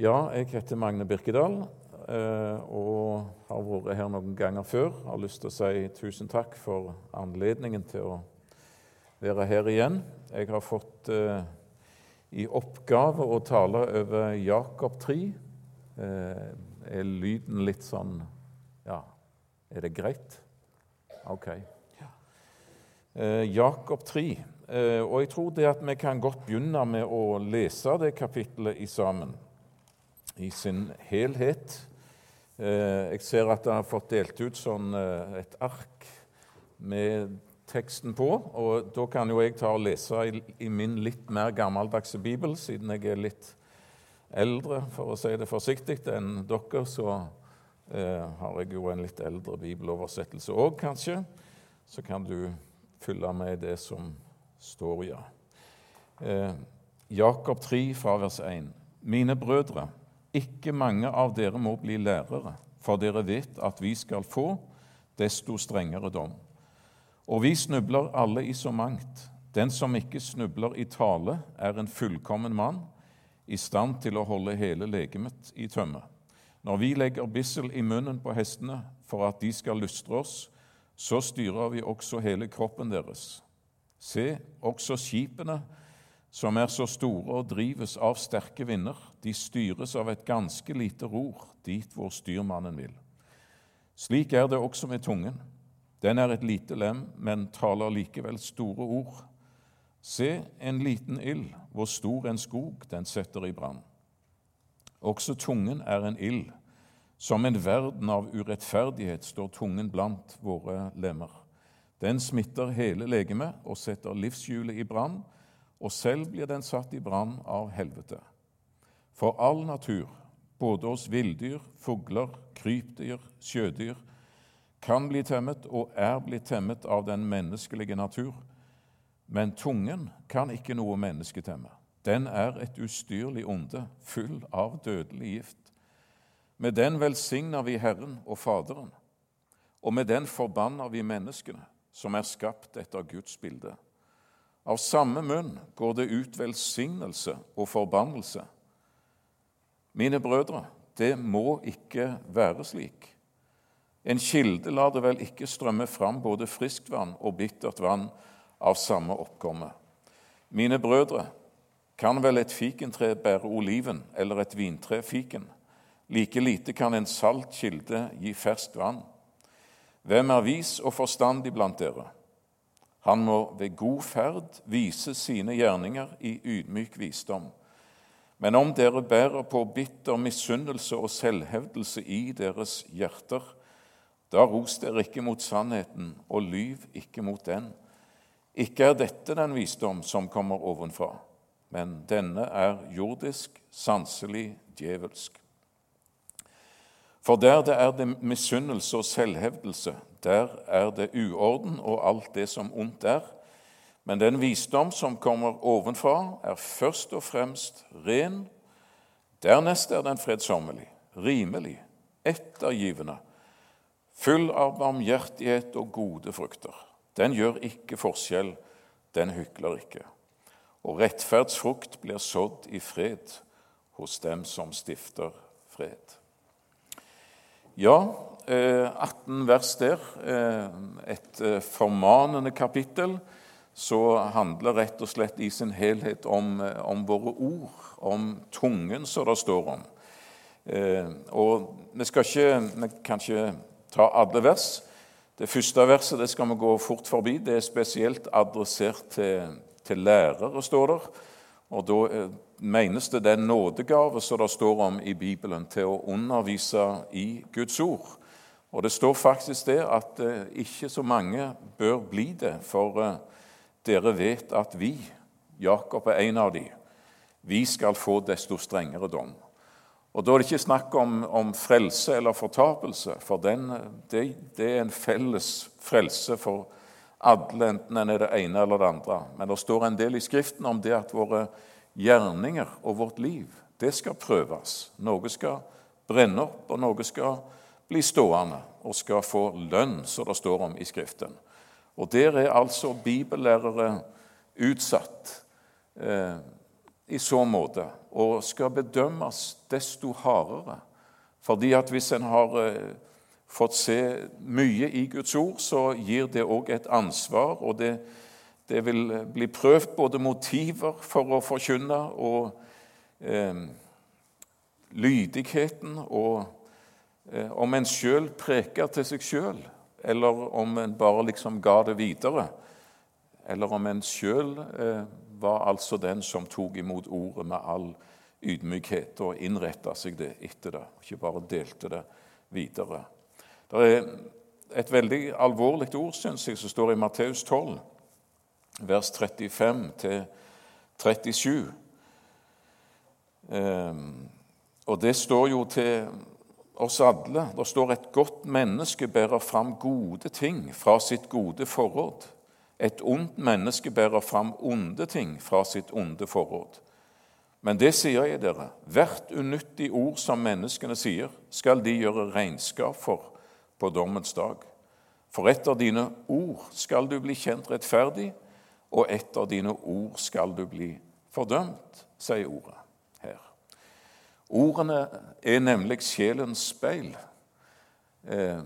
Ja, jeg heter Magne Birkedal eh, og har vært her noen ganger før. Jeg har lyst til å si tusen takk for anledningen til å være her igjen. Jeg har fått eh, i oppgave å tale over Jakob 3. Eh, er lyden litt sånn Ja, er det greit? Ok. Jakob 3. Og jeg tror det at vi kan godt begynne med å lese det kapittelet i sammen i sin helhet. Jeg ser at jeg har fått delt ut sånn et ark med teksten på. og Da kan jo jeg ta og lese i, min litt mer gammeldagse bibel, siden jeg er litt eldre, for å si det forsiktig, enn dere. Så eh, har jeg jo en litt eldre bibeloversettelse òg, kanskje. Så kan du fylle med det som står, ja. Eh, Jakob 3 fra vers 1. Mine brødre, ikke mange av dere må bli lærere, for dere vet at vi skal få desto strengere dom. Og vi snubler alle i så mangt. Den som ikke snubler i tale, er en fullkommen mann, i stand til å holde hele legemet i tømme. Når vi legger bissel i munnen på hestene for at de skal lystre oss, så styrer vi også hele kroppen deres. Se, også skipene, som er så store og drives av sterke vinder, de styres av et ganske lite ror dit hvor styrmannen vil. Slik er det også med tungen. Den er et lite lem, men taler likevel store ord. Se, en liten ild, hvor stor en skog den setter i brann. Også tungen er en ild. Som en verden av urettferdighet står tungen blant våre lemmer. Den smitter hele legemet og setter livshjulet i brann, og selv blir den satt i brann av helvete. For all natur, både hos villdyr, fugler, krypdyr, sjødyr, kan bli temmet og er blitt temmet av den menneskelige natur. Men tungen kan ikke noe menneske temme. Den er et ustyrlig onde, full av dødelig gift. Med den velsigner vi Herren og Faderen, og med den forbanner vi menneskene, som er skapt etter Guds bilde. Av samme munn går det ut velsignelse og forbannelse. Mine brødre, det må ikke være slik. En kilde lar det vel ikke strømme fram både friskt vann og bittert vann av samme oppkomme. Mine brødre, kan vel et fikentre bære oliven eller et vintre fiken? Like lite kan en salt kilde gi ferskt vann. Hvem er vis og forstandig blant dere? Han må ved god ferd vise sine gjerninger i ydmyk visdom. Men om dere bærer på bitter misunnelse og selvhevdelse i deres hjerter, da ros dere ikke mot sannheten, og lyv ikke mot den. Ikke er dette den visdom som kommer ovenfra, men denne er jordisk, sanselig, djevelsk. For der det er det misunnelse og selvhevdelse, der er det uorden og alt det som ondt er. Men den visdom som kommer ovenfra, er først og fremst ren. Dernest er den fredsommelig, rimelig, ettergivende full av barmhjertighet og gode frukter. Den gjør ikke forskjell, den hykler ikke. Og rettferdsfrukt blir sådd i fred hos dem som stifter fred. Ja, 18 eh, vers der, eh, et eh, formanende kapittel, så handler rett og slett i sin helhet om, om våre ord, om tungen, som det står om. Og vi skal ikke, vi kan ikke ta alle vers. Det første verset det skal vi gå fort forbi. Det er spesielt adressert til, til lærere, står der. Og Da menes det den nådegave som det står om i Bibelen, til å undervise i Guds ord. Og Det står faktisk det at eh, ikke så mange bør bli det, for eh, dere vet at vi, Jakob er en av de, vi skal få desto strengere dom. Og Da er det ikke snakk om, om frelse eller fortapelse, for den, det, det, er en felles frelse for alle, enten en er det ene eller det andre. Men det står en del i Skriften om det at våre gjerninger og vårt liv det skal prøves. Noe skal brenne opp, og noe skal bli stående og skal få lønn, som det står om i Skriften. Og Der er altså bibellærere utsatt. Eh, i så måte og skal bedømmes desto hardere. Fordi at hvis en har eh, fått se mye i Guds ord, så gir det òg et ansvar, og det, det, vil bli prøvd både motiver for å forkynne og eh, lydigheten, og om en sjøl preker til seg sjøl, eller om en bare liksom ga det videre, eller om en sjøl eh, var altså den som tok imot ordet med all ydmykhet og innretta seg det etter det, ikke bare delte det videre. Det er et veldig alvorlig ord, syns jeg, som står i Matteus 12, vers 35 til 37. Ehm, og det står jo til oss alle. Det står et godt menneske bærer fram gode ting fra sitt gode forråd. Et ondt menneske bærer fram onde ting fra sitt onde forråd. Men det sier jeg dere, hvert unyttig ord som menneskene sier, skal de gjøre regnskap for på dommens dag. For etter dine ord skal du bli kjent rettferdig, og etter dine ord skal du bli fordømt, sier ordet. Ordene er nemlig sjelens speil. Eh,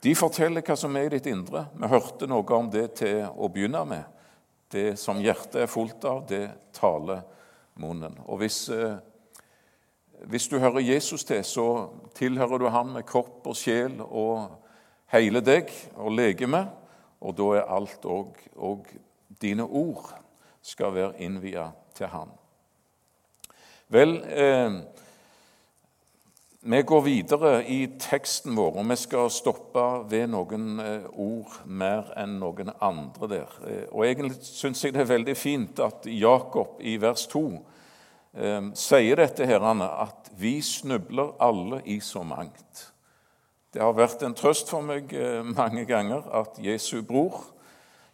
de forteller hva som er i ditt indre. Vi hørte noe om det til å begynne med. Det som hjertet er fullt av, det taler munnen. Og hvis, eh, hvis du hører Jesus til, så tilhører du ham med kropp og sjel og hele deg og legeme, og da er alt òg dine ord skal være innvia til ham. Vel, eh, vi går videre i teksten vår, og vi skal stoppe ved noen eh, ord mer enn noen andre der. Eh, og Egentlig syns jeg det er veldig fint at Jakob i vers 2 eh, sier dette her, at vi snubler alle i så mangt. Det har vært en trøst for meg mange ganger at Jesu bror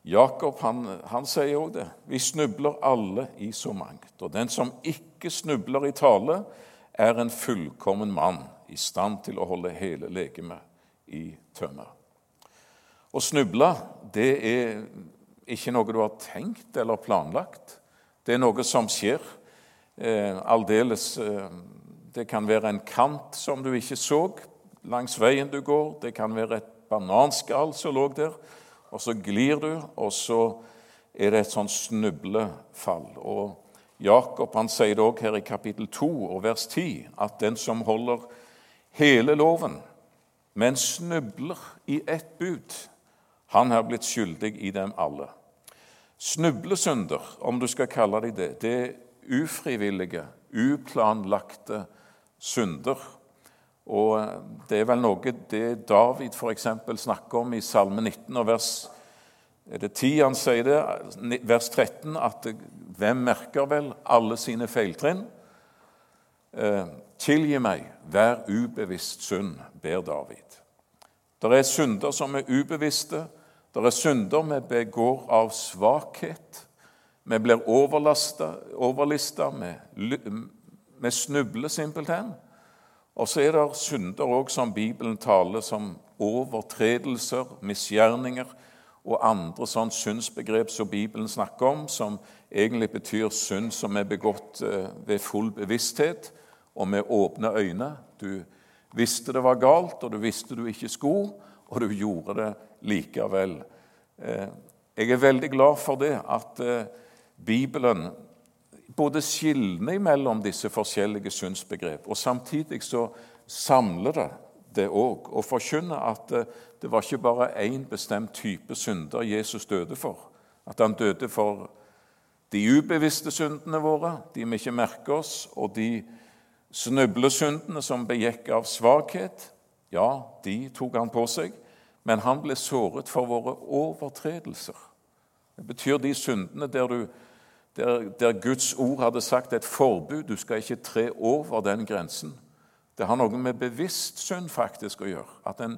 Jakob han, han sier òg det. Vi snubler alle i så mangt. Og den som ikke snubler i tale, er en fullkommen mann i stand til å holde hele legemet i tømme. Å snuble det er ikke noe du har tenkt eller planlagt. Det er noe som skjer eh, aldeles eh, Det kan være en kant som du ikke så langs veien du går. Det kan være et bananskall som lå der, og så glir du, og så er det et sånn snublefall. Og Jakob han sier det òg her i kapittel 2 og vers 10 at den som holder hele loven, men snubler i ett bud, han har blitt skyldig i dem alle. Snublesynder, om du skal kalle dem det, det er ufrivillige, uplanlagte synder. Og Det er vel noe det David f.eks. snakker om i Salme 19 og vers er det 10 han sier det, vers 13, at hvem merker vel alle sine feiltrinn? Eh, tilgi meg vær ubevisst synd, ber David. Det er synder som er ubevisste. Det er synder vi begår av svakhet. Vi blir overlista, vi snubler simpelthen. Og så er det synder òg som Bibelen taler som overtredelser, misgjerninger og andre sånn syndsbegrep som Bibelen snakker om, som egentlig betyr synd som er begått eh, ved full bevissthet og med åpne øyne. Du visste det var galt, og du visste du ikke skulle, og du gjorde det likevel. Eh, jeg er veldig glad for det, at eh, Bibelen både skilner mellom disse forskjellige synsbegrep, og samtidig så samler det det òg, og forkynner at eh, det var ikke bare én bestemt type synder Jesus døde for. At han døde for de ubevisste syndene våre, de vi ikke merker oss, og de Snublesyndene som begikk av svakhet, ja, de tok han på seg, men han ble såret for våre overtredelser. Det betyr de syndene der, du, der, der Guds ord hadde sagt et forbud. Du skal ikke tre over den grensen. Det har noe med bevisst synd faktisk å gjøre. At en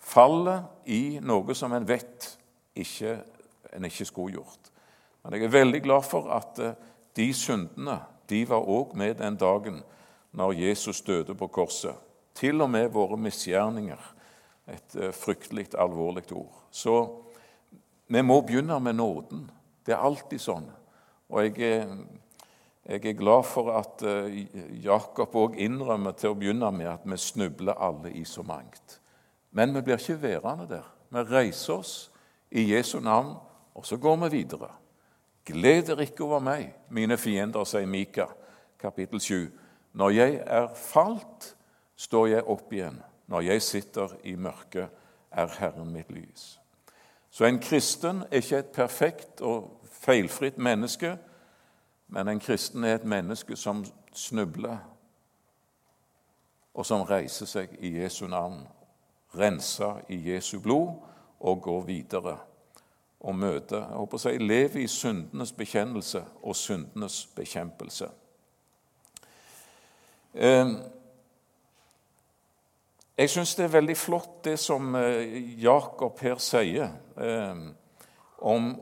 faller i noe som en vet ikke, en ikke skulle gjort. Men jeg er veldig glad for at eh, de syndene de var òg med den dagen når Jesus døde på korset. Til og med våre misgjerninger. Et eh, fryktelig alvorlig ord. Så vi må begynne med nåden. Det er alltid sånn. Og jeg, Jeg er glad for at eh, Jakob òg innrømmer til å begynne med at vi snubler alle i så mangt. Men vi blir ikke værende der. Vi reiser oss i Jesu navn, og så går vi videre. Gled dere ikke over meg, mine fiender, sier Mika, kapittel 7. Når jeg er falt, står jeg opp igjen. Når jeg sitter i mørket, er Herren mitt lys. Så en kristen er ikke et perfekt og feilfritt menneske, men en kristen er et menneske som snubler, og som reiser seg i Jesu navn, renser i Jesu blod og går videre og møter jeg håper å si, Lever i syndenes bekjennelse og syndenes bekjempelse. Eh, jeg syns det er veldig flott det som eh, Jakob her sier eh, om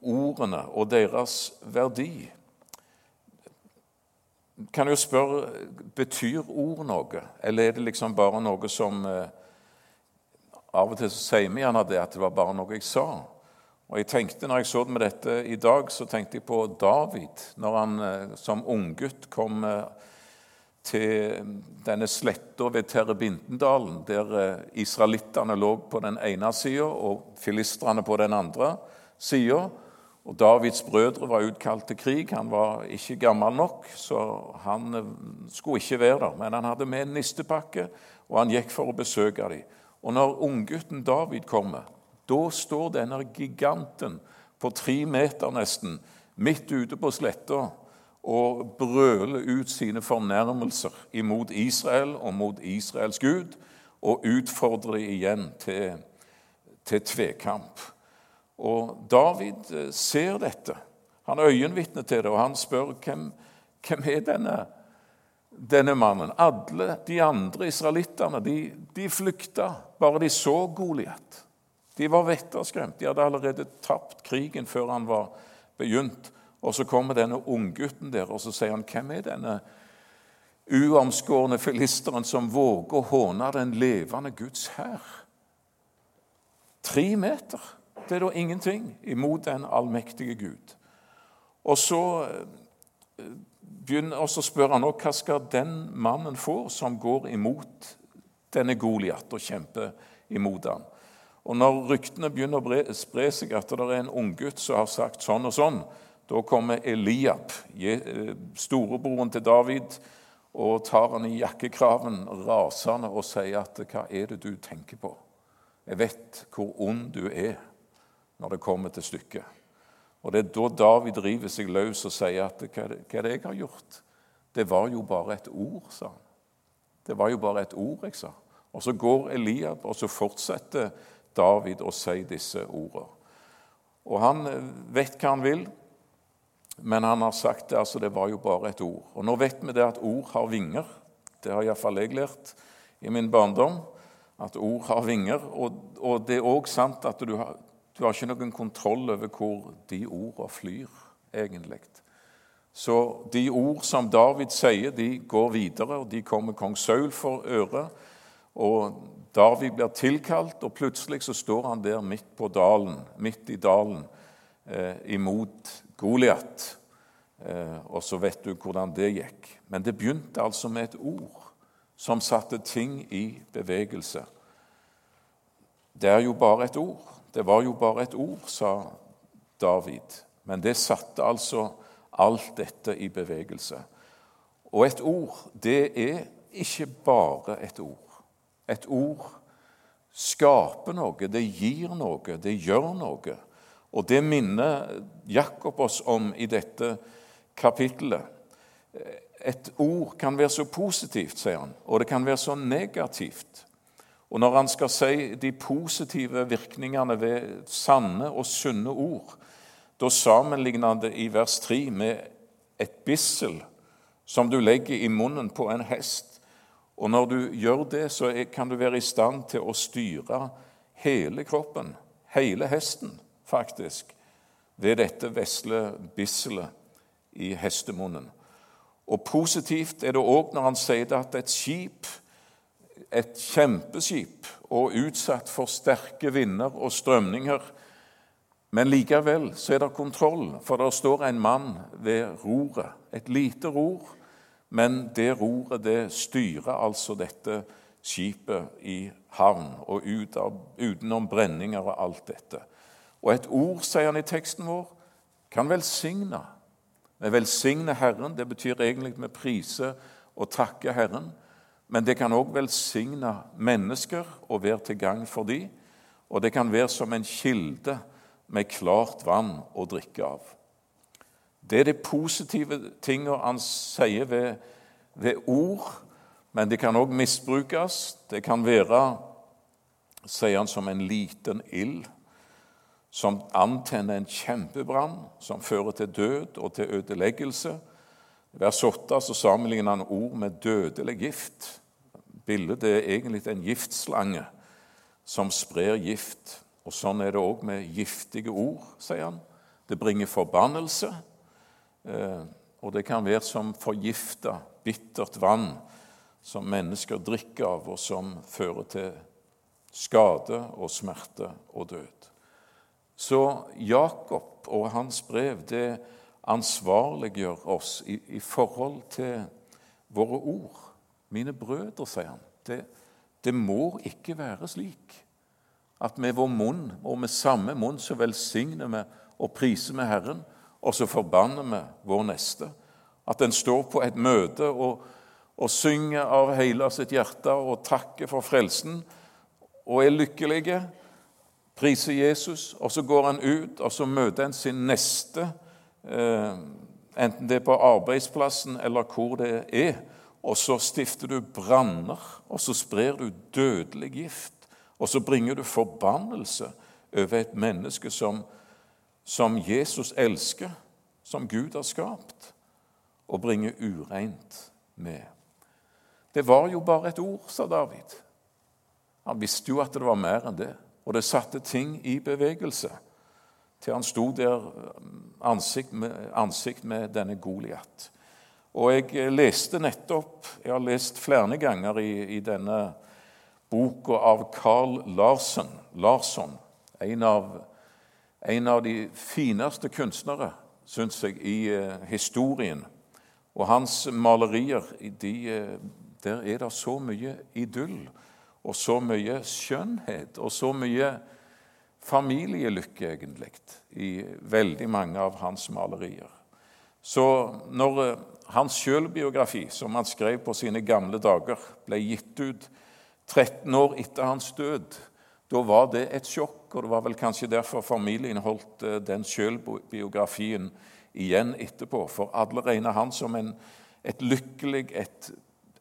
ordene og deres verdi. Kan jo spørre betyr ord noe, eller er det liksom bare noe som eh, Av og til så sier vi gjerne det at det var bare noe jeg sa. Og jeg tenkte, når jeg så det med dette i dag, så tenkte jeg på David når han som unggutt kom til denne sletta ved Terrebintendalen, der eh, israelittene lå på den ene sida og filistrene på den andre sida. Og Davids brødre var utkalt til krig. Han var ikke gammel nok, så han eh, skulle ikke være der. Men han hadde med en nistepakke, og han gikk for å besøke dem. Og når unggutten David kommer, da står denne giganten på tre meter nesten midt ute på sletta og brøle ut sine fornærmelser imot Israel og mot Israels Gud, og utfordre igjen til, til tvekamp. Og David eh, ser dette. Han er øyenvitne til det, og han spør hvem, hvem er denne, denne mannen. Alle de andre israelittene de, de flykta bare de så Goliat. De var vettskremt. De hadde allerede tapt krigen før han var begynt. Og så kommer denne unggutten der, og så sier han, 'Hvem er denne uomskårne filisteren som våger å håne den levende Guds hær?' Tre meter. Det er da ingenting imot den allmektige Gud. Og så, eh, begynner, og så spør han hva skal den mannen få som går imot denne Goliat og kjemper imot ham. Og Når ryktene begynner å spre seg at det er en unggutt som har sagt sånn og sånn, da kommer Eliab, eh, storebroren til David, og tar han i jakkekraven rasende og sier at 'Hva er det du tenker på?' 'Jeg vet hvor ond du er når det kommer til stykket.' Og Det er da David river seg løs og sier at 'Hva er det jeg har gjort?' 'Det var jo bare et ord', sa han. 'Det var jo bare et ord jeg sa.' Og Så går Eliab, og så fortsetter David å si disse ordene. Og Han vet hva han vil, men han har sagt det, altså det var jo bare et ord. Og nå vet vi det at ord har vinger. Det har iallfall jeg lært i min barndom. At ord har vinger. Og, og det er òg sant at du har, du har, ikke noen kontroll over hvor de ordene flyr, egentlig. Så de ord som David sier, de går videre, og de kommer kong Saul for øre. Og David blir tilkalt, og plutselig så står han der midt på dalen, midt i dalen eh, imot Goliat. Eh, og så vet du hvordan det gikk. Men det begynte altså med et ord som satte ting i bevegelse. Det er jo bare et ord. Det var jo bare et ord, sa David. Men det satte altså alt dette i bevegelse. Og et ord, det er ikke bare et ord. Et ord skaper noe, det gir noe, det gjør noe. Og det minner Jakob oss om i dette kapittelet. Et ord kan være så positivt, sier han, og det kan være så negativt. Og når han skal si de positive virkningene ved sanne og sunne ord, da sammenligner han det i vers 3 med et bissel som du legger i munnen på en hest. Og når du gjør det, så kan du være i stand til å styre hele kroppen, hele hesten faktisk, ved dette vesle bisselet i hestemunnen. Og Positivt er det òg når han sier det at et skip, et kjempeskip, og utsatt for sterke vinder og strømninger, Men likevel så er det kontroll, for der står en mann ved roret. Et lite ror, men det roret det styrer altså dette skipet i havn og ut utenom brenninger og alt dette. Og et ord, sier han i teksten vår, kan velsigne. Vi velsigner Herren. Det betyr egentlig vi priser og takker Herren. Men det kan òg velsigne mennesker og være til gagn for dem. Og det kan være som en kilde med klart vann å drikke av. Det er de positive tingene han sier ved, ved ord, men det kan òg misbrukes. Det kan være, sier han, som en liten ild som antenner en kjempebrann, som fører til død og til ødeleggelse. Vers 8 så sammenligner han ord med dødelig gift. Bildet er egentlig en giftslange som sprer gift. Og Sånn er det òg med giftige ord, sier han. Det bringer forbannelse, eh, og det kan være som forgifta, bittert vann som mennesker drikker av, og som fører til skade og smerte og død. Så Jakob og hans brev det ansvarliggjør oss i, i forhold til våre ord. Mine brødre, sier han, det, det må ikke være slik at med vår munn og med samme munn så velsigner vi og priser vi Herren, og så forbanner vi vår neste. At en står på et møte og, og synger av hele sitt hjerte og takker for frelsen og er lykkelige, priser Jesus, og så går han ut og så møter han sin neste, eh, enten det er på arbeidsplassen eller hvor det er, og så stifter du branner, og så sprer du dødelig gift. Og så bringer du forbannelse over et menneske som, som Jesus elsker, som Gud har skapt, og bringer ureint med. Det var jo bare et ord, sa David. Han visste jo at det var mer enn det, og det satte ting i bevegelse til han sto der ansikt med, ansikt med denne Goliat. Og jeg leste nettopp Jeg har lest flere ganger i, i denne boka av Carl Larsen, Larsson, en av, en av de fineste kunstnere, syns jeg, i uh, historien. Og hans malerier, de, der er det så mye idyll og så mye skjønnhet og så mye familielykke, egentlig, i veldig mange av hans malerier. Så når uh, hans sjølbiografi, som han skrev på sine gamle dager, ble gitt ut 13 år etter hans død. Da var det et sjokk, og det var vel kanskje derfor familien holdt eh, den sjølbiografien igjen etterpå. For alle regner han som en, et lykkelig, et,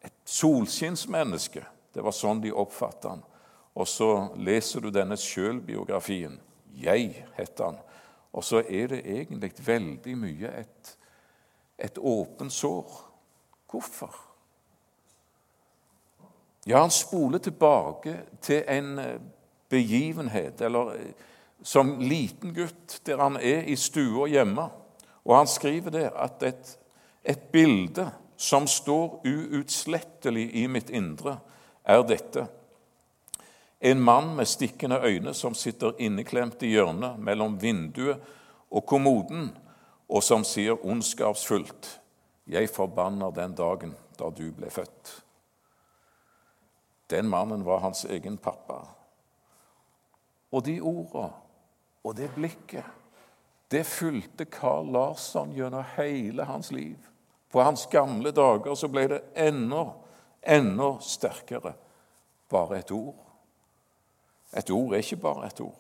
et solskinnsmenneske. Det var sånn de oppfattet han. Og så leser du denne sjølbiografien. Jeg, heter han. Og så er det egentlig veldig mye et, et åpent sår. Hvorfor? Ja, han spoler tilbake til en eh, begivenhet, eller eh, som liten gutt, der han er i stua hjemme. Og han skriver der at et, et bilde som står uutslettelig i mitt indre, er dette. En mann med stikkende øyne som sitter inneklemt i hjørnet mellom vinduet og kommoden, og som sier ondskapsfullt:" Jeg forbanner den dagen da du ble født. Den mannen var hans egen pappa. Og de ordene og det blikket, det fulgte Carl Larsson gjennom hele hans liv. På hans gamle dager så ble det enda, enda sterkere. Bare et ord. Et ord er ikke bare et ord.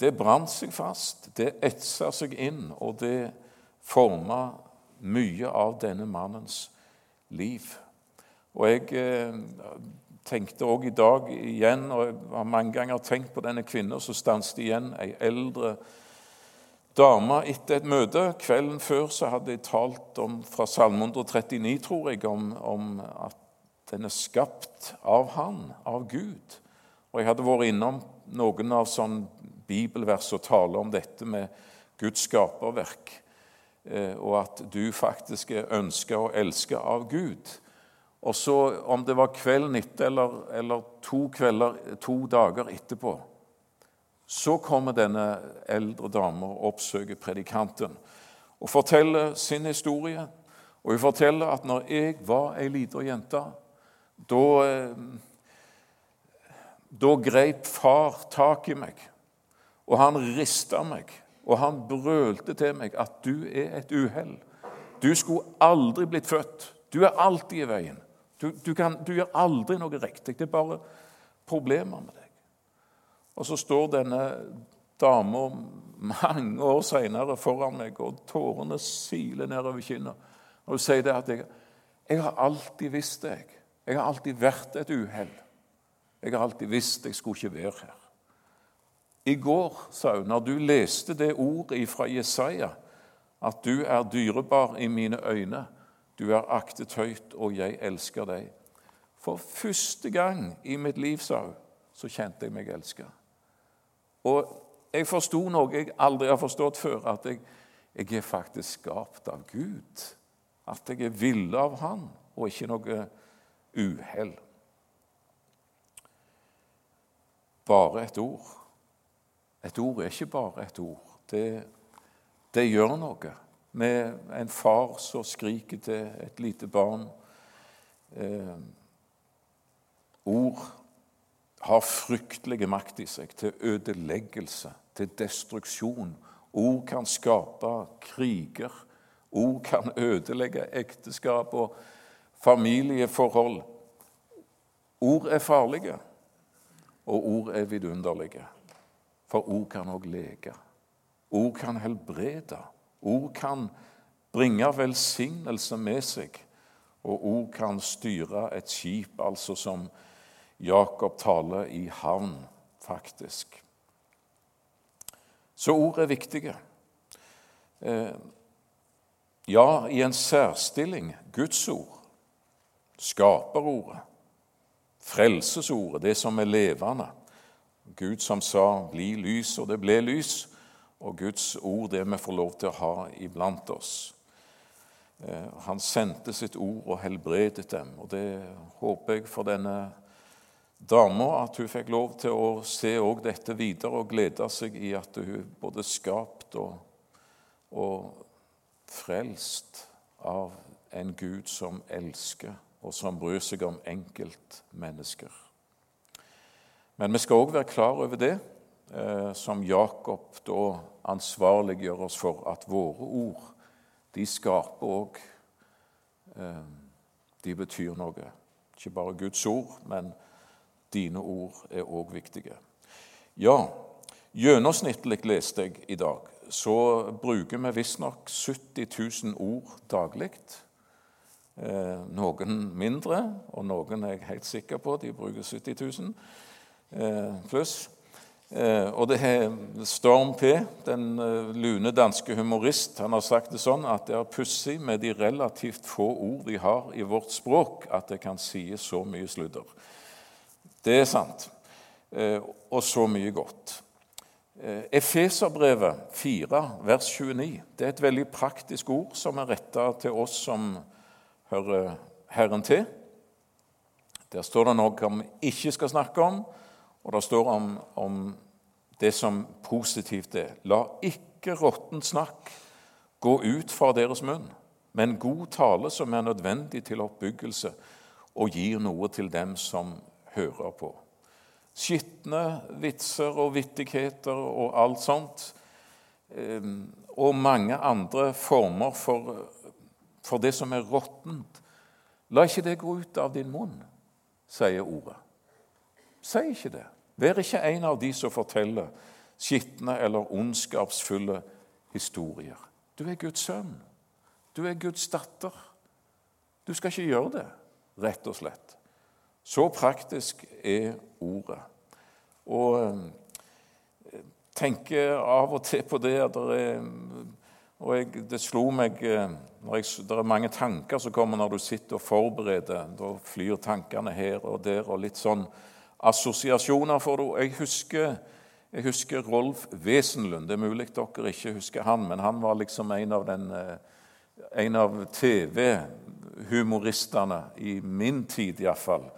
Det brant seg fast, det etsa seg inn, og det forma mye av denne mannens liv. Og jeg eh, tenkte òg i dag igjen, og jeg har mange ganger tenkt på denne kvinnen så stanset igjen, ei eldre dame etter et møte. Kvelden før så hadde jeg talt om, fra Salme 139, tror jeg, om, om at den er skapt av Han, av Gud. Og jeg hadde vært innom noen av sånn bibelvers og taler om dette med Guds skaperverk, eh, og at du faktisk er ønska og elska av Gud. Og så, om det var kvelden etter eller, eller to, kvelder, to dager etterpå, Så kommer denne eldre dama og oppsøker predikanten og forteller sin historie. Og hun forteller at når jeg var ei lita jente, da, eh, da grep far tak i meg, og han rista meg. Og han brølte til meg at du er et uhell. Du skulle aldri blitt født. Du er alltid i veien. Du, du, kan, du gjør aldri noe riktig. Det er bare problemer med deg. Og så står denne dama mange år seinere foran meg, og tårene siler nedover kinna. Og hun sier det at jeg, jeg har alltid visst det. Har alltid vært et uhell. Jeg har alltid visst jeg skulle ikke være her. I går, sa hun, når du leste det ordet fra Jesaja, at du er dyrebar i mine øyne, du er aktet høyt, og jeg elsker deg. For første gang i mitt liv, sa hun, så kjente jeg meg elska. Og jeg forsto noe jeg aldri har forstått før, at jeg, jeg er faktisk skapt av Gud. At jeg er ville av Han, og ikke noe uhell. Bare et ord. Et ord er ikke bare et ord. Det, det gjør noe med en far som skriker til et lite barn. Eh, ord har fryktelige makt i seg til ødeleggelse, til destruksjon. Ord kan skape kriger. Ord kan ødelegge ekteskap og familieforhold. Ord er farlige, og ord er vidunderlige. For ord kan òg leke. Ord kan helbrede. Ord kan bringe velsignelse med seg, og ord kan styre et skip, altså som Jakob taler i havn, faktisk. Så ord er viktige. Eh, ja, i en særstilling Guds ord, skaperordet, frelsesordet, det som er levende. Gud som sa 'bli lys', og det ble lys og Guds ord, det vi får lov til å ha iblant oss. Eh, han sendte sitt ord og helbredet dem, og det håper jeg for denne dama at hun fikk lov til å se også dette videre og glede seg i at hun både skapt og, og frelst av en Gud som elsker, og som bryr seg om enkeltmennesker. Men vi skal òg være klar over det Eh, som Jakob da ansvarliggjør oss for, at våre ord, de skaper òg eh, De betyr noe. Ikke bare Guds ord, men dine ord er òg viktige. Ja, gjennomsnittlig leste jeg i dag, så bruker vi visstnok 70 000 ord daglig. Eh, noen mindre, og noen er jeg helt sikker på de bruker 70 000 pluss. Eh, og det er Storm P, den eh, lune danske humorist, han har sagt det sånn at det er pussig med de relativt få ord vi har i vårt språk, at det kan sies så mye sludder. Det er sant. Eh, og så mye godt. Efeserbrevet 4, vers 29, det er et veldig praktisk ord som er retta til oss som hører Herren til. Der står det noe vi ikke skal snakke om, og det står om, om det som positivt er. La ikke råttent snakk gå ut fra deres munn, men god tale som er nødvendig til oppbyggelse og gir noe til dem som hører på. Skitne vitser og vittigheter og alt sånt, ehm, og mange andre former for, for det som er råttent. La ikke det gå ut av din munn, sier ordet. Si ikke det. Vær ikke en av de som forteller skitne eller ondskapsfulle historier. Du er Guds sønn. Du er Guds datter. Du skal ikke gjøre det, rett og slett. Så praktisk er ordet. Og eh, tenker av og til på det at det er og jeg, Det slo meg eh, jeg, Det er mange tanker som kommer når du sitter og forbereder. Da flyr tankene her og der, og litt sånn assosiasjoner får du. Jeg husker, jeg husker Rolf Wesenlund. Det er mulig dere ikke husker han, men han var liksom en av, eh, av TV-humoristene i min tid iallfall.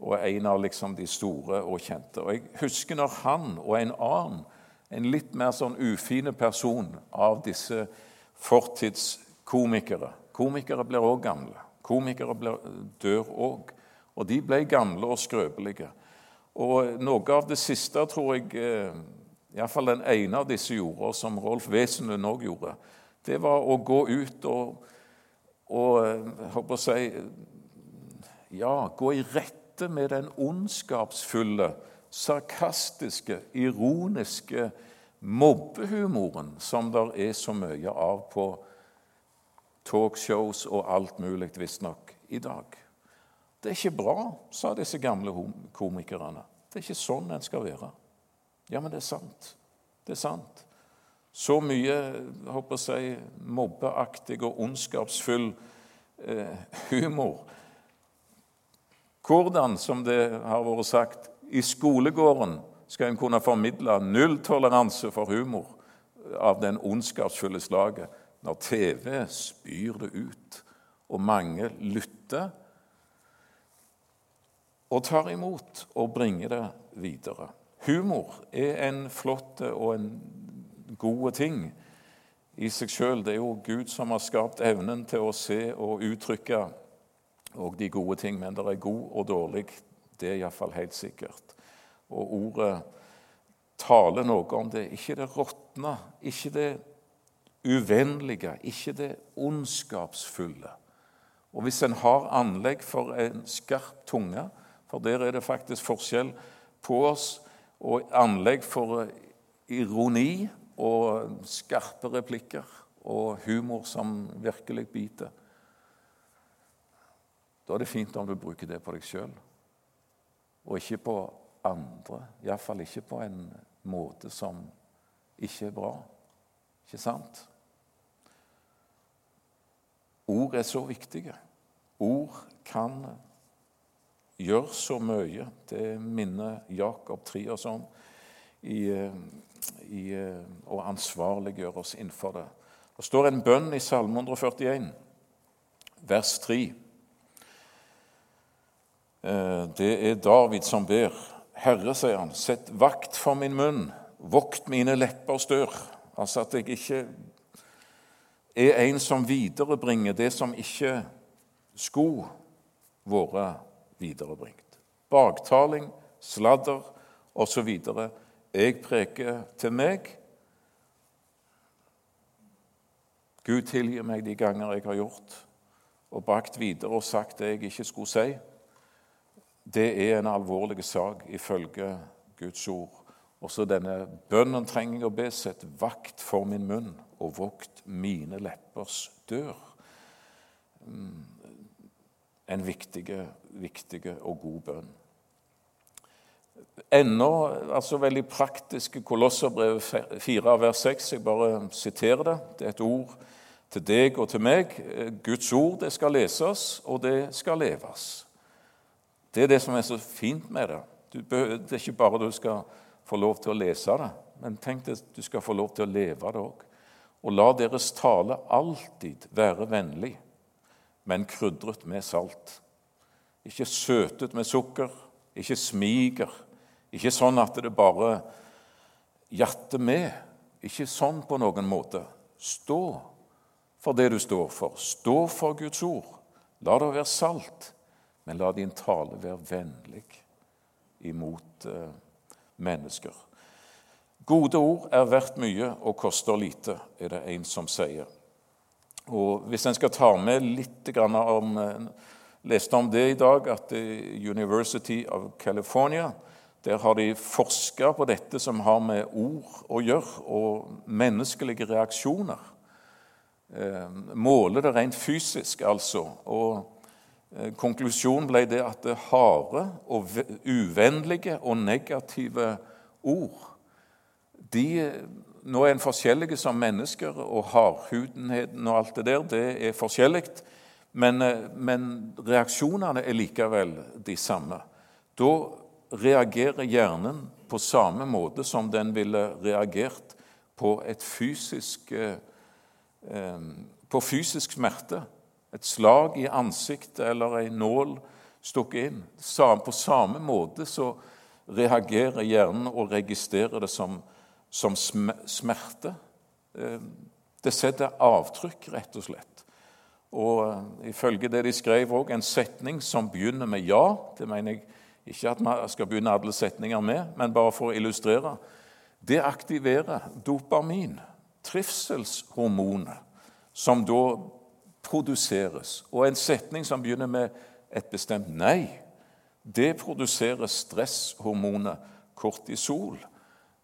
og en av liksom de store og kjente. Og Jeg husker når han og en annen, en litt mer sånn ufine person av disse fortidskomikere Komikere blir òg gamle. Komikere blir, dør òg. Og de ble gamle og skrøpelige. Og noe av det siste tror jeg eh, iallfall den ene av disse gjorde, som Rolf Wesenlund òg gjorde, det var å gå ut og, og håper eh, å si Ja, gå i rette med den ondskapsfulle, sarkastiske, ironiske mobbehumoren som der er så mye av på talkshows og alt mulig, visstnok, i dag. Det er ikke bra, sa disse gamle komikerne. Det er ikke sånn en skal være. Ja, men det er sant. Det er sant. Så mye håper jeg, mobbeaktig og ondskapsfull eh, humor. Hvordan, som det har vært sagt, i skolegården skal en kunne formidle nulltoleranse for humor av den ondskapsfulle slaget. Når TV spyr det ut, og mange lytter og tar imot og bringer det videre. Humor er en flott og en god ting i seg sjøl. Det er jo Gud som har skapt evnen til å se og uttrykke og de gode ting, men det er god og dårlig. Det er iallfall helt sikkert. Og ordet taler noe om det. Ikke det råtne, ikke det uvennlige, ikke det ondskapsfulle. Og hvis en har anlegg for en skarp tunge, for der er det faktisk forskjell på oss og anlegg for ironi og skarpe replikker og humor som virkelig biter. Da er det fint om du bruker det på deg sjøl, og ikke på andre. Iallfall ikke på en måte som ikke er bra. Ikke sant? Ord er så viktige. Ord kan gjør så mye. Det minner Jakob 3 oss om i, i, å ansvarliggjøre oss innenfor det. Det står en bønn i Salme 141, vers 3. Eh, det er David som ber. Herre, sier han, sett vakt for min munn, vokt mine leppers dør. Altså at jeg ikke er en som viderebringer det som ikke skulle vært viderebringt. Baktaling, sladder osv. Jeg preker til meg. Gud tilgir meg de ganger jeg har gjort og brakt videre og sagt det jeg ikke skulle si. Det er en alvorlig sak ifølge Guds ord. Også denne bønnen trenger jeg å be. Sett vakt for min munn og vokt mine leppers dør. Mm en viktig, viktig og god bønn. Ennå altså veldig praktiske Kolosserbrevet 4, vers 6. Jeg bare siterer det. Det er et ord til deg og til meg. Guds ord det skal leses, og det skal leves. Det er det som er så fint med det. det er ikke bare du skal få lov til å lese det, men tenk deg du skal få lov til å leve det òg. Og la deres tale alltid være vennlig men krydret med salt. Ikke søtet med sukker, ikke smiger. Ikke sånn at det bare jatter med. Ikke sånn på noen måte. Stå for det du står for. Stå for Guds ord. La det være salt, men la din tale være vennlig imot eh, mennesker. Gode ord er verdt mye og koster lite, er det en som sier. Og Hvis en skal ta med litt om eh, leste om det i dag, at University of California der har de forska på dette som har med ord å gjøre, og menneskelige reaksjoner. Eh, måler det rent fysisk, altså. Og eh, konklusjonen ble det at det harde og uvennlige og negative ord de nå er en forskjellige som mennesker, og hardhudenheten og alt det der, det er forskjellig. Men, eh, men reaksjonene er likevel de samme. Da reagerer hjernen på samme måte som den ville reagert på, fysisk, eh, eh, på fysisk smerte. Et slag i ansiktet eller en nål stukket inn. På samme måte så reagerer hjernen og registrerer det som, som smerte. Eh, det setter avtrykk, rett og slett. Og eh, ifølge det de skrev òg, en setning som begynner med ja. Det mener jeg ikke at man skal begynne alle setninger med, men bare for å illustrere. Det aktiverer dopamin, trivselshormonet, som da produseres. Og en setning som begynner med et bestemt nei, det produserer stresshormonet kortisol.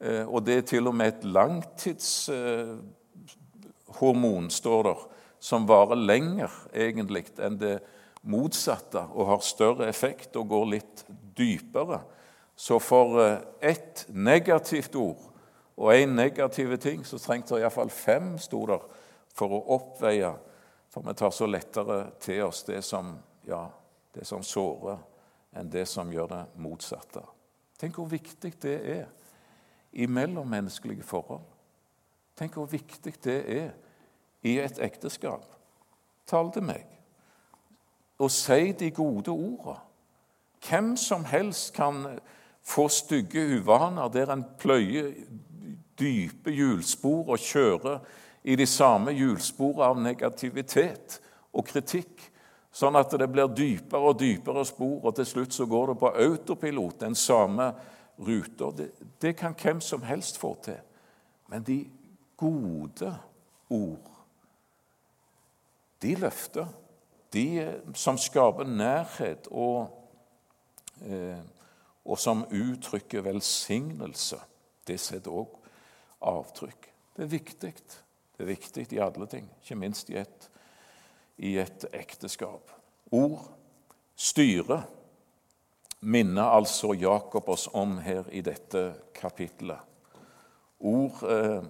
Eh, og det er til og med et langtidshormon, står der, som varer lenger egentlig enn det motsatte og har større effekt og går litt dypere. Så for eh, ett negativt ord og én negativ ting så trengte det iallfall fem, sto der, for å oppveie For vi tar så lettere til oss det som, ja, det som sårer, enn det som gjør det motsatte. Tenk hvor viktig det er i mellommenneskelige forhold. Tenk hvor viktig det er i et ekteskap. Tal til meg og si de gode ordene. Hvem som helst kan få stygge uvaner der en pløyer dype hjulspor og kjører i de samme hjulsporene av negativitet og kritikk, sånn at det blir dypere og dypere spor, og til slutt så går det på autopilot, den samme ruta. Det, det kan hvem som helst få til. Men de gode ord, de løfter de som skaper nærhet og, eh, og som uttrykker velsignelse, det setter òg avtrykk. Det er viktig. Det er viktig i alle ting, ikke minst i et, i et ekteskap. Ord styrer minner altså Jakob oss om her i dette kapitlet. Ord eh,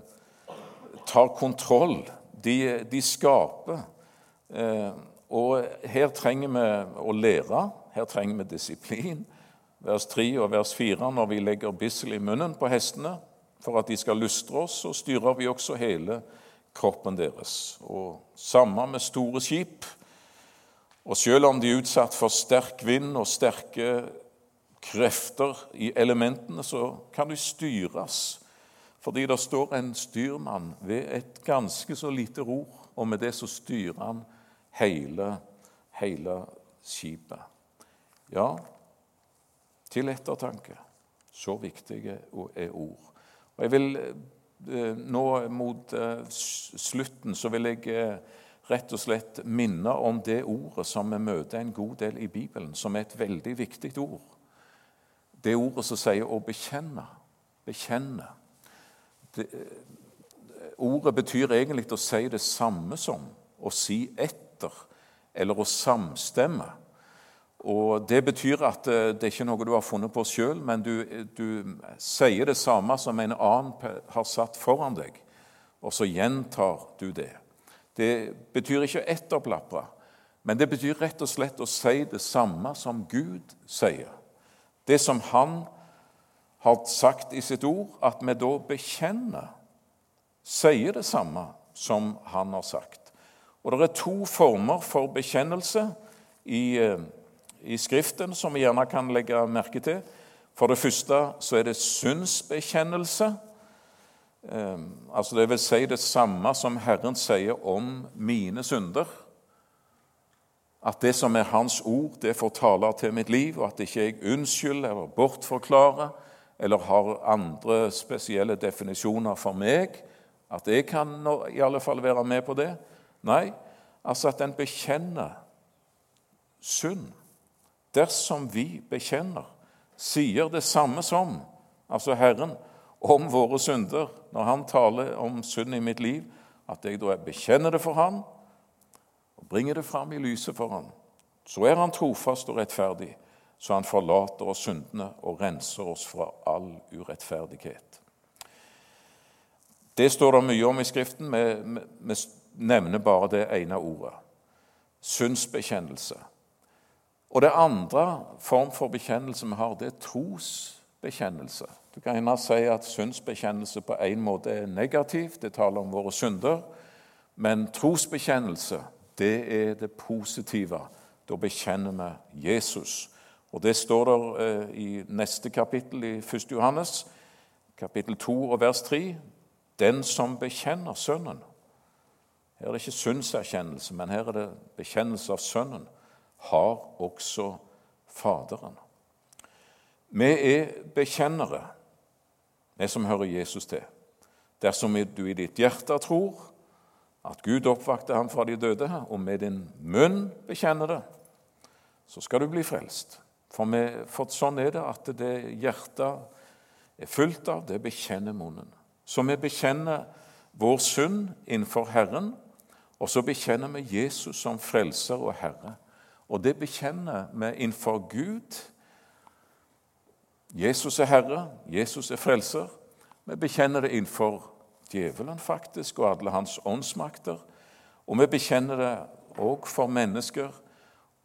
tar kontroll. De, de skaper. Eh, og her trenger vi å lære, her trenger vi disiplin. Vers 3 og vers 4 når vi legger bissel i munnen på hestene for at de skal lystre oss, så styrer vi også hele kroppen deres. Og samme med store skip. Og selv om de er utsatt for sterk vind og sterke krefter i elementene, så kan de styres. Fordi det står en styrmann ved et ganske så lite ror, og med det så styrer han hele, hele skipet. Ja, til ettertanke. Så viktige er ord. Og jeg vil eh, Nå mot eh, slutten så vil jeg eh, rett og slett minne om det ordet som vi møter en god del i Bibelen, som er et veldig viktig ord. Det ordet som sier 'å bekjenne'. Bekjenne. Det, ordet betyr egentlig å si det samme som, å si etter eller å samstemme. Og Det betyr at eh, det er ikke noe du har funnet på sjøl, men du, du, sier det samme som en annen har satt foran deg, og så gjentar du det. Det betyr ikke etterplapre, men det betyr rett og slett å si det samme som Gud sier. Det som Han har sagt i sitt ord, at vi da bekjenner, sier det samme som Han har sagt. Og Det er to former for bekjennelse i, eh, i Skriften som vi gjerne kan legge merke til. For det første så er det syndsbekjennelse. Eh, altså det vil si det samme som Herren sier om mine synder. At det som er Hans ord, det får tale til mitt liv, og at ikke jeg unnskylder eller bortforklarer eller har andre spesielle definisjoner for meg. At jeg kan i alle fall være med på det. Nei, altså at en bekjenner synd. Dersom vi bekjenner, sier det samme som, altså Herren, om våre synder, når Han taler om synd i mitt liv, at jeg da bekjenner det for Han bringer det fram i lyset for ham. så er Han trofast og rettferdig, så Han forlater oss syndene og renser oss fra all urettferdighet. Det står det mye om i Skriften. Vi, nevner bare det ene ordet synsbekjennelse. Og det andre form for bekjennelse vi har, det er trosbekjennelse. Du kan gjerne si at synsbekjennelse på en måte er negativ, det taler om våre synder. Men trosbekjennelse, det er det positive Da bekjenner vi Jesus. Og Det står der eh, i neste kapittel i 1. Johannes, kapittel 2 og vers 3. Den som bekjenner Sønnen. Her er det ikke syndserkjennelse, men her er det bekjennelse av Sønnen. Har også Faderen. Vi er bekjennere, vi som hører Jesus til. Dersom du i ditt hjerte tror at Gud oppvakte ham fra de døde, og med din munn bekjenner det, så skal du bli frelst. For, med, for sånn er det at det hjertet er fullt av, det bekjenner munnen. Så vi bekjenner vår synd innenfor Herren, og så bekjenner vi Jesus som frelser og Herre. Og det bekjenner vi innenfor Gud. Jesus er Herre, Jesus er frelser. Vi bekjenner det innenfor djevelen faktisk, og alle hans åndsmakter. Og vi bekjenner det òg for mennesker,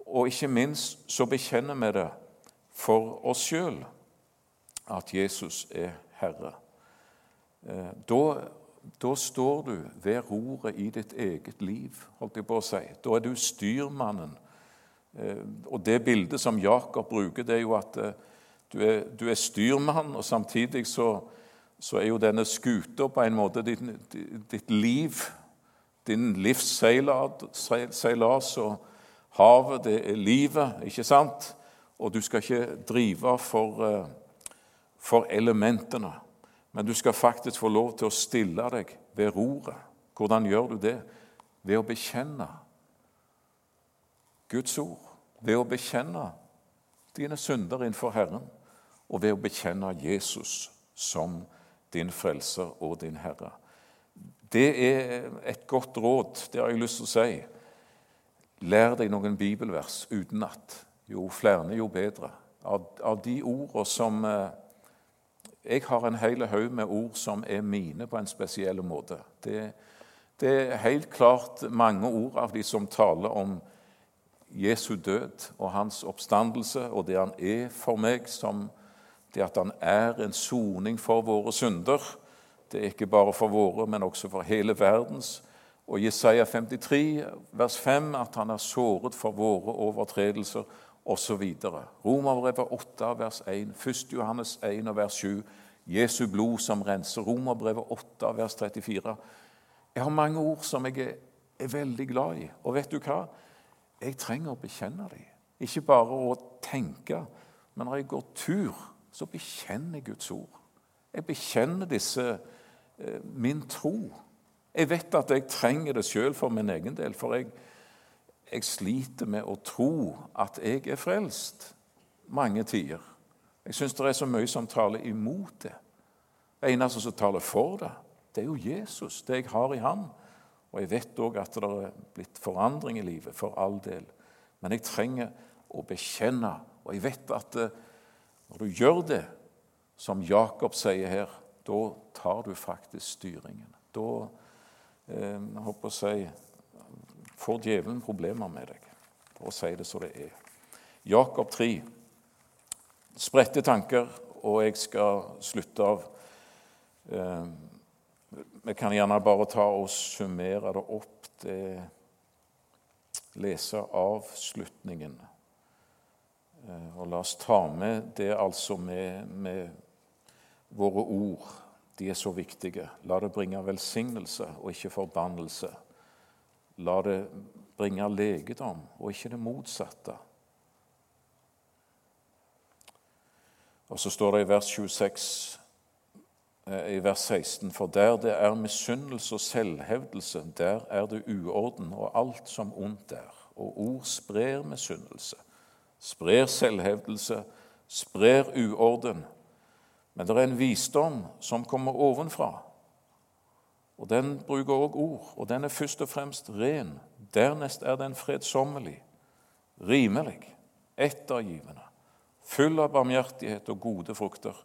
og ikke minst så bekjenner vi det for oss sjøl, at Jesus er Herre. Eh, da, da, står du ved roret i ditt eget liv, holdt jeg på å si. Da er du styrmannen. Eh, og det bildet som Jakob bruker, det er jo at eh, du er, du er styrmann, og samtidig så så er jo denne skuta på en måte ditt, ditt liv, din livsseilas, og havet, det er livet, ikke sant? Og du skal ikke drive for, eh, for elementene, men du skal faktisk få lov til å stille deg ved roret. Hvordan gjør du det? Ved å bekjenne Guds ord. Ved å bekjenne dine synder innenfor Herren, og ved å bekjenne Jesus som din frelser og din Herre. Det er et godt råd, det har jeg lyst til å si. Lær deg noen bibelvers utenat. Jo flere, jo bedre. Av, av de ordene som eh, Jeg har en hel haug med ord som er mine på en spesiell måte. Det, det er helt klart mange ord av de som taler om Jesu død og hans oppstandelse og det han er for meg som det at han er en soning for våre synder. Det er ikke bare for våre, men også for hele verdens. Og Jesaja 53, vers 5, at han er såret for våre overtredelser, osv. Romerbrevet 8, vers 1, 1. Johannes 1, vers 7, Jesu blod som renser. Romerbrevet 8, vers 34. Jeg har mange ord som jeg er, er veldig glad i. Og vet du hva? Jeg trenger å bekjenne dem. Ikke bare å tenke, men når jeg går tur så bekjenner jeg Guds ord. Jeg bekjenner disse eh, min tro. Jeg vet at jeg trenger det sjøl for min egen del, for jeg, jeg sliter med å tro at jeg er frelst mange tider. Jeg syns det er så mye som taler imot det. Det eneste som taler for det, det er jo Jesus, det jeg har i Han. Og jeg vet òg at det er blitt forandring i livet, for all del. Men jeg trenger å bekjenne, og jeg vet at eh, når du gjør det, som Jakob sier her, da tar du faktisk styringen. Da eh, jeg håper si, får djevelen problemer med deg, for å si det som det er. Jakob 3. Spredte tanker, og jeg skal slutte av eh, Vi kan gjerne bare ta og summere det opp. Det, lese avslutningen. Eh, og la oss ta med det altså med, med våre ord. De er så viktige. La det bringe velsignelse og ikke forbannelse. La det bringe legedom og ikke det motsatte. Og så står det i vers 26, eh, i vers 16.: For der det er misunnelse og selvhevdelse, der er det uorden og alt som ondt er. Og ord sprer misunnelse sprer selvhevdelse, sprer uorden. Men det er en visdom som kommer ovenfra. Og Den bruker også ord, og den er først og fremst ren. Dernest er den fredsommelig, rimelig, ettergivende, full av barmhjertighet og gode frukter.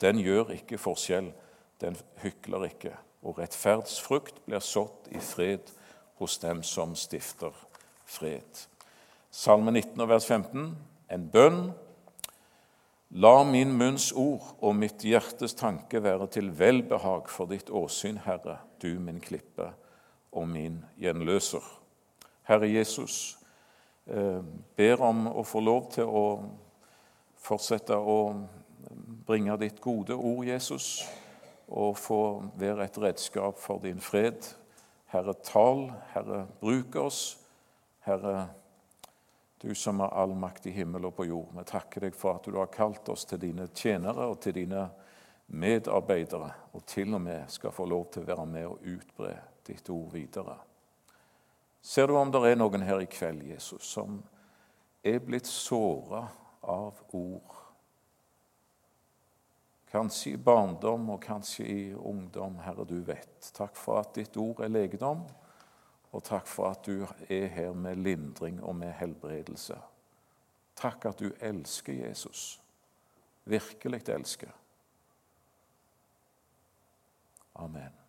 Den gjør ikke forskjell, den hykler ikke. Og rettferdsfrukt blir sådd i fred hos dem som stifter fred. Salme 19, vers 15, en bønn. La min munns ord og mitt hjertes tanke være til velbehag for ditt åsyn, Herre, du min klippe og min gjenløser. Herre Jesus, eh, ber om å få lov til å fortsette å bringe ditt gode ord, Jesus, og få være et redskap for din fred. Herre, tal. Herre, bruk oss. Herre, du som har all makt i himmel og på jord. Vi takker deg for at du har kalt oss til dine tjenere og til dine medarbeidere, og til og med skal få lov til å være med og utbre ditt ord videre. Ser du om det er noen her i kveld, Jesus, som er blitt såra av ord? Kanskje i barndom og kanskje i ungdom, Herre, du vet. Takk for at ditt ord er legedom, og takk for at du er her med lindring og med helbredelse. Takk at du elsker Jesus, virkelig elsker. Amen.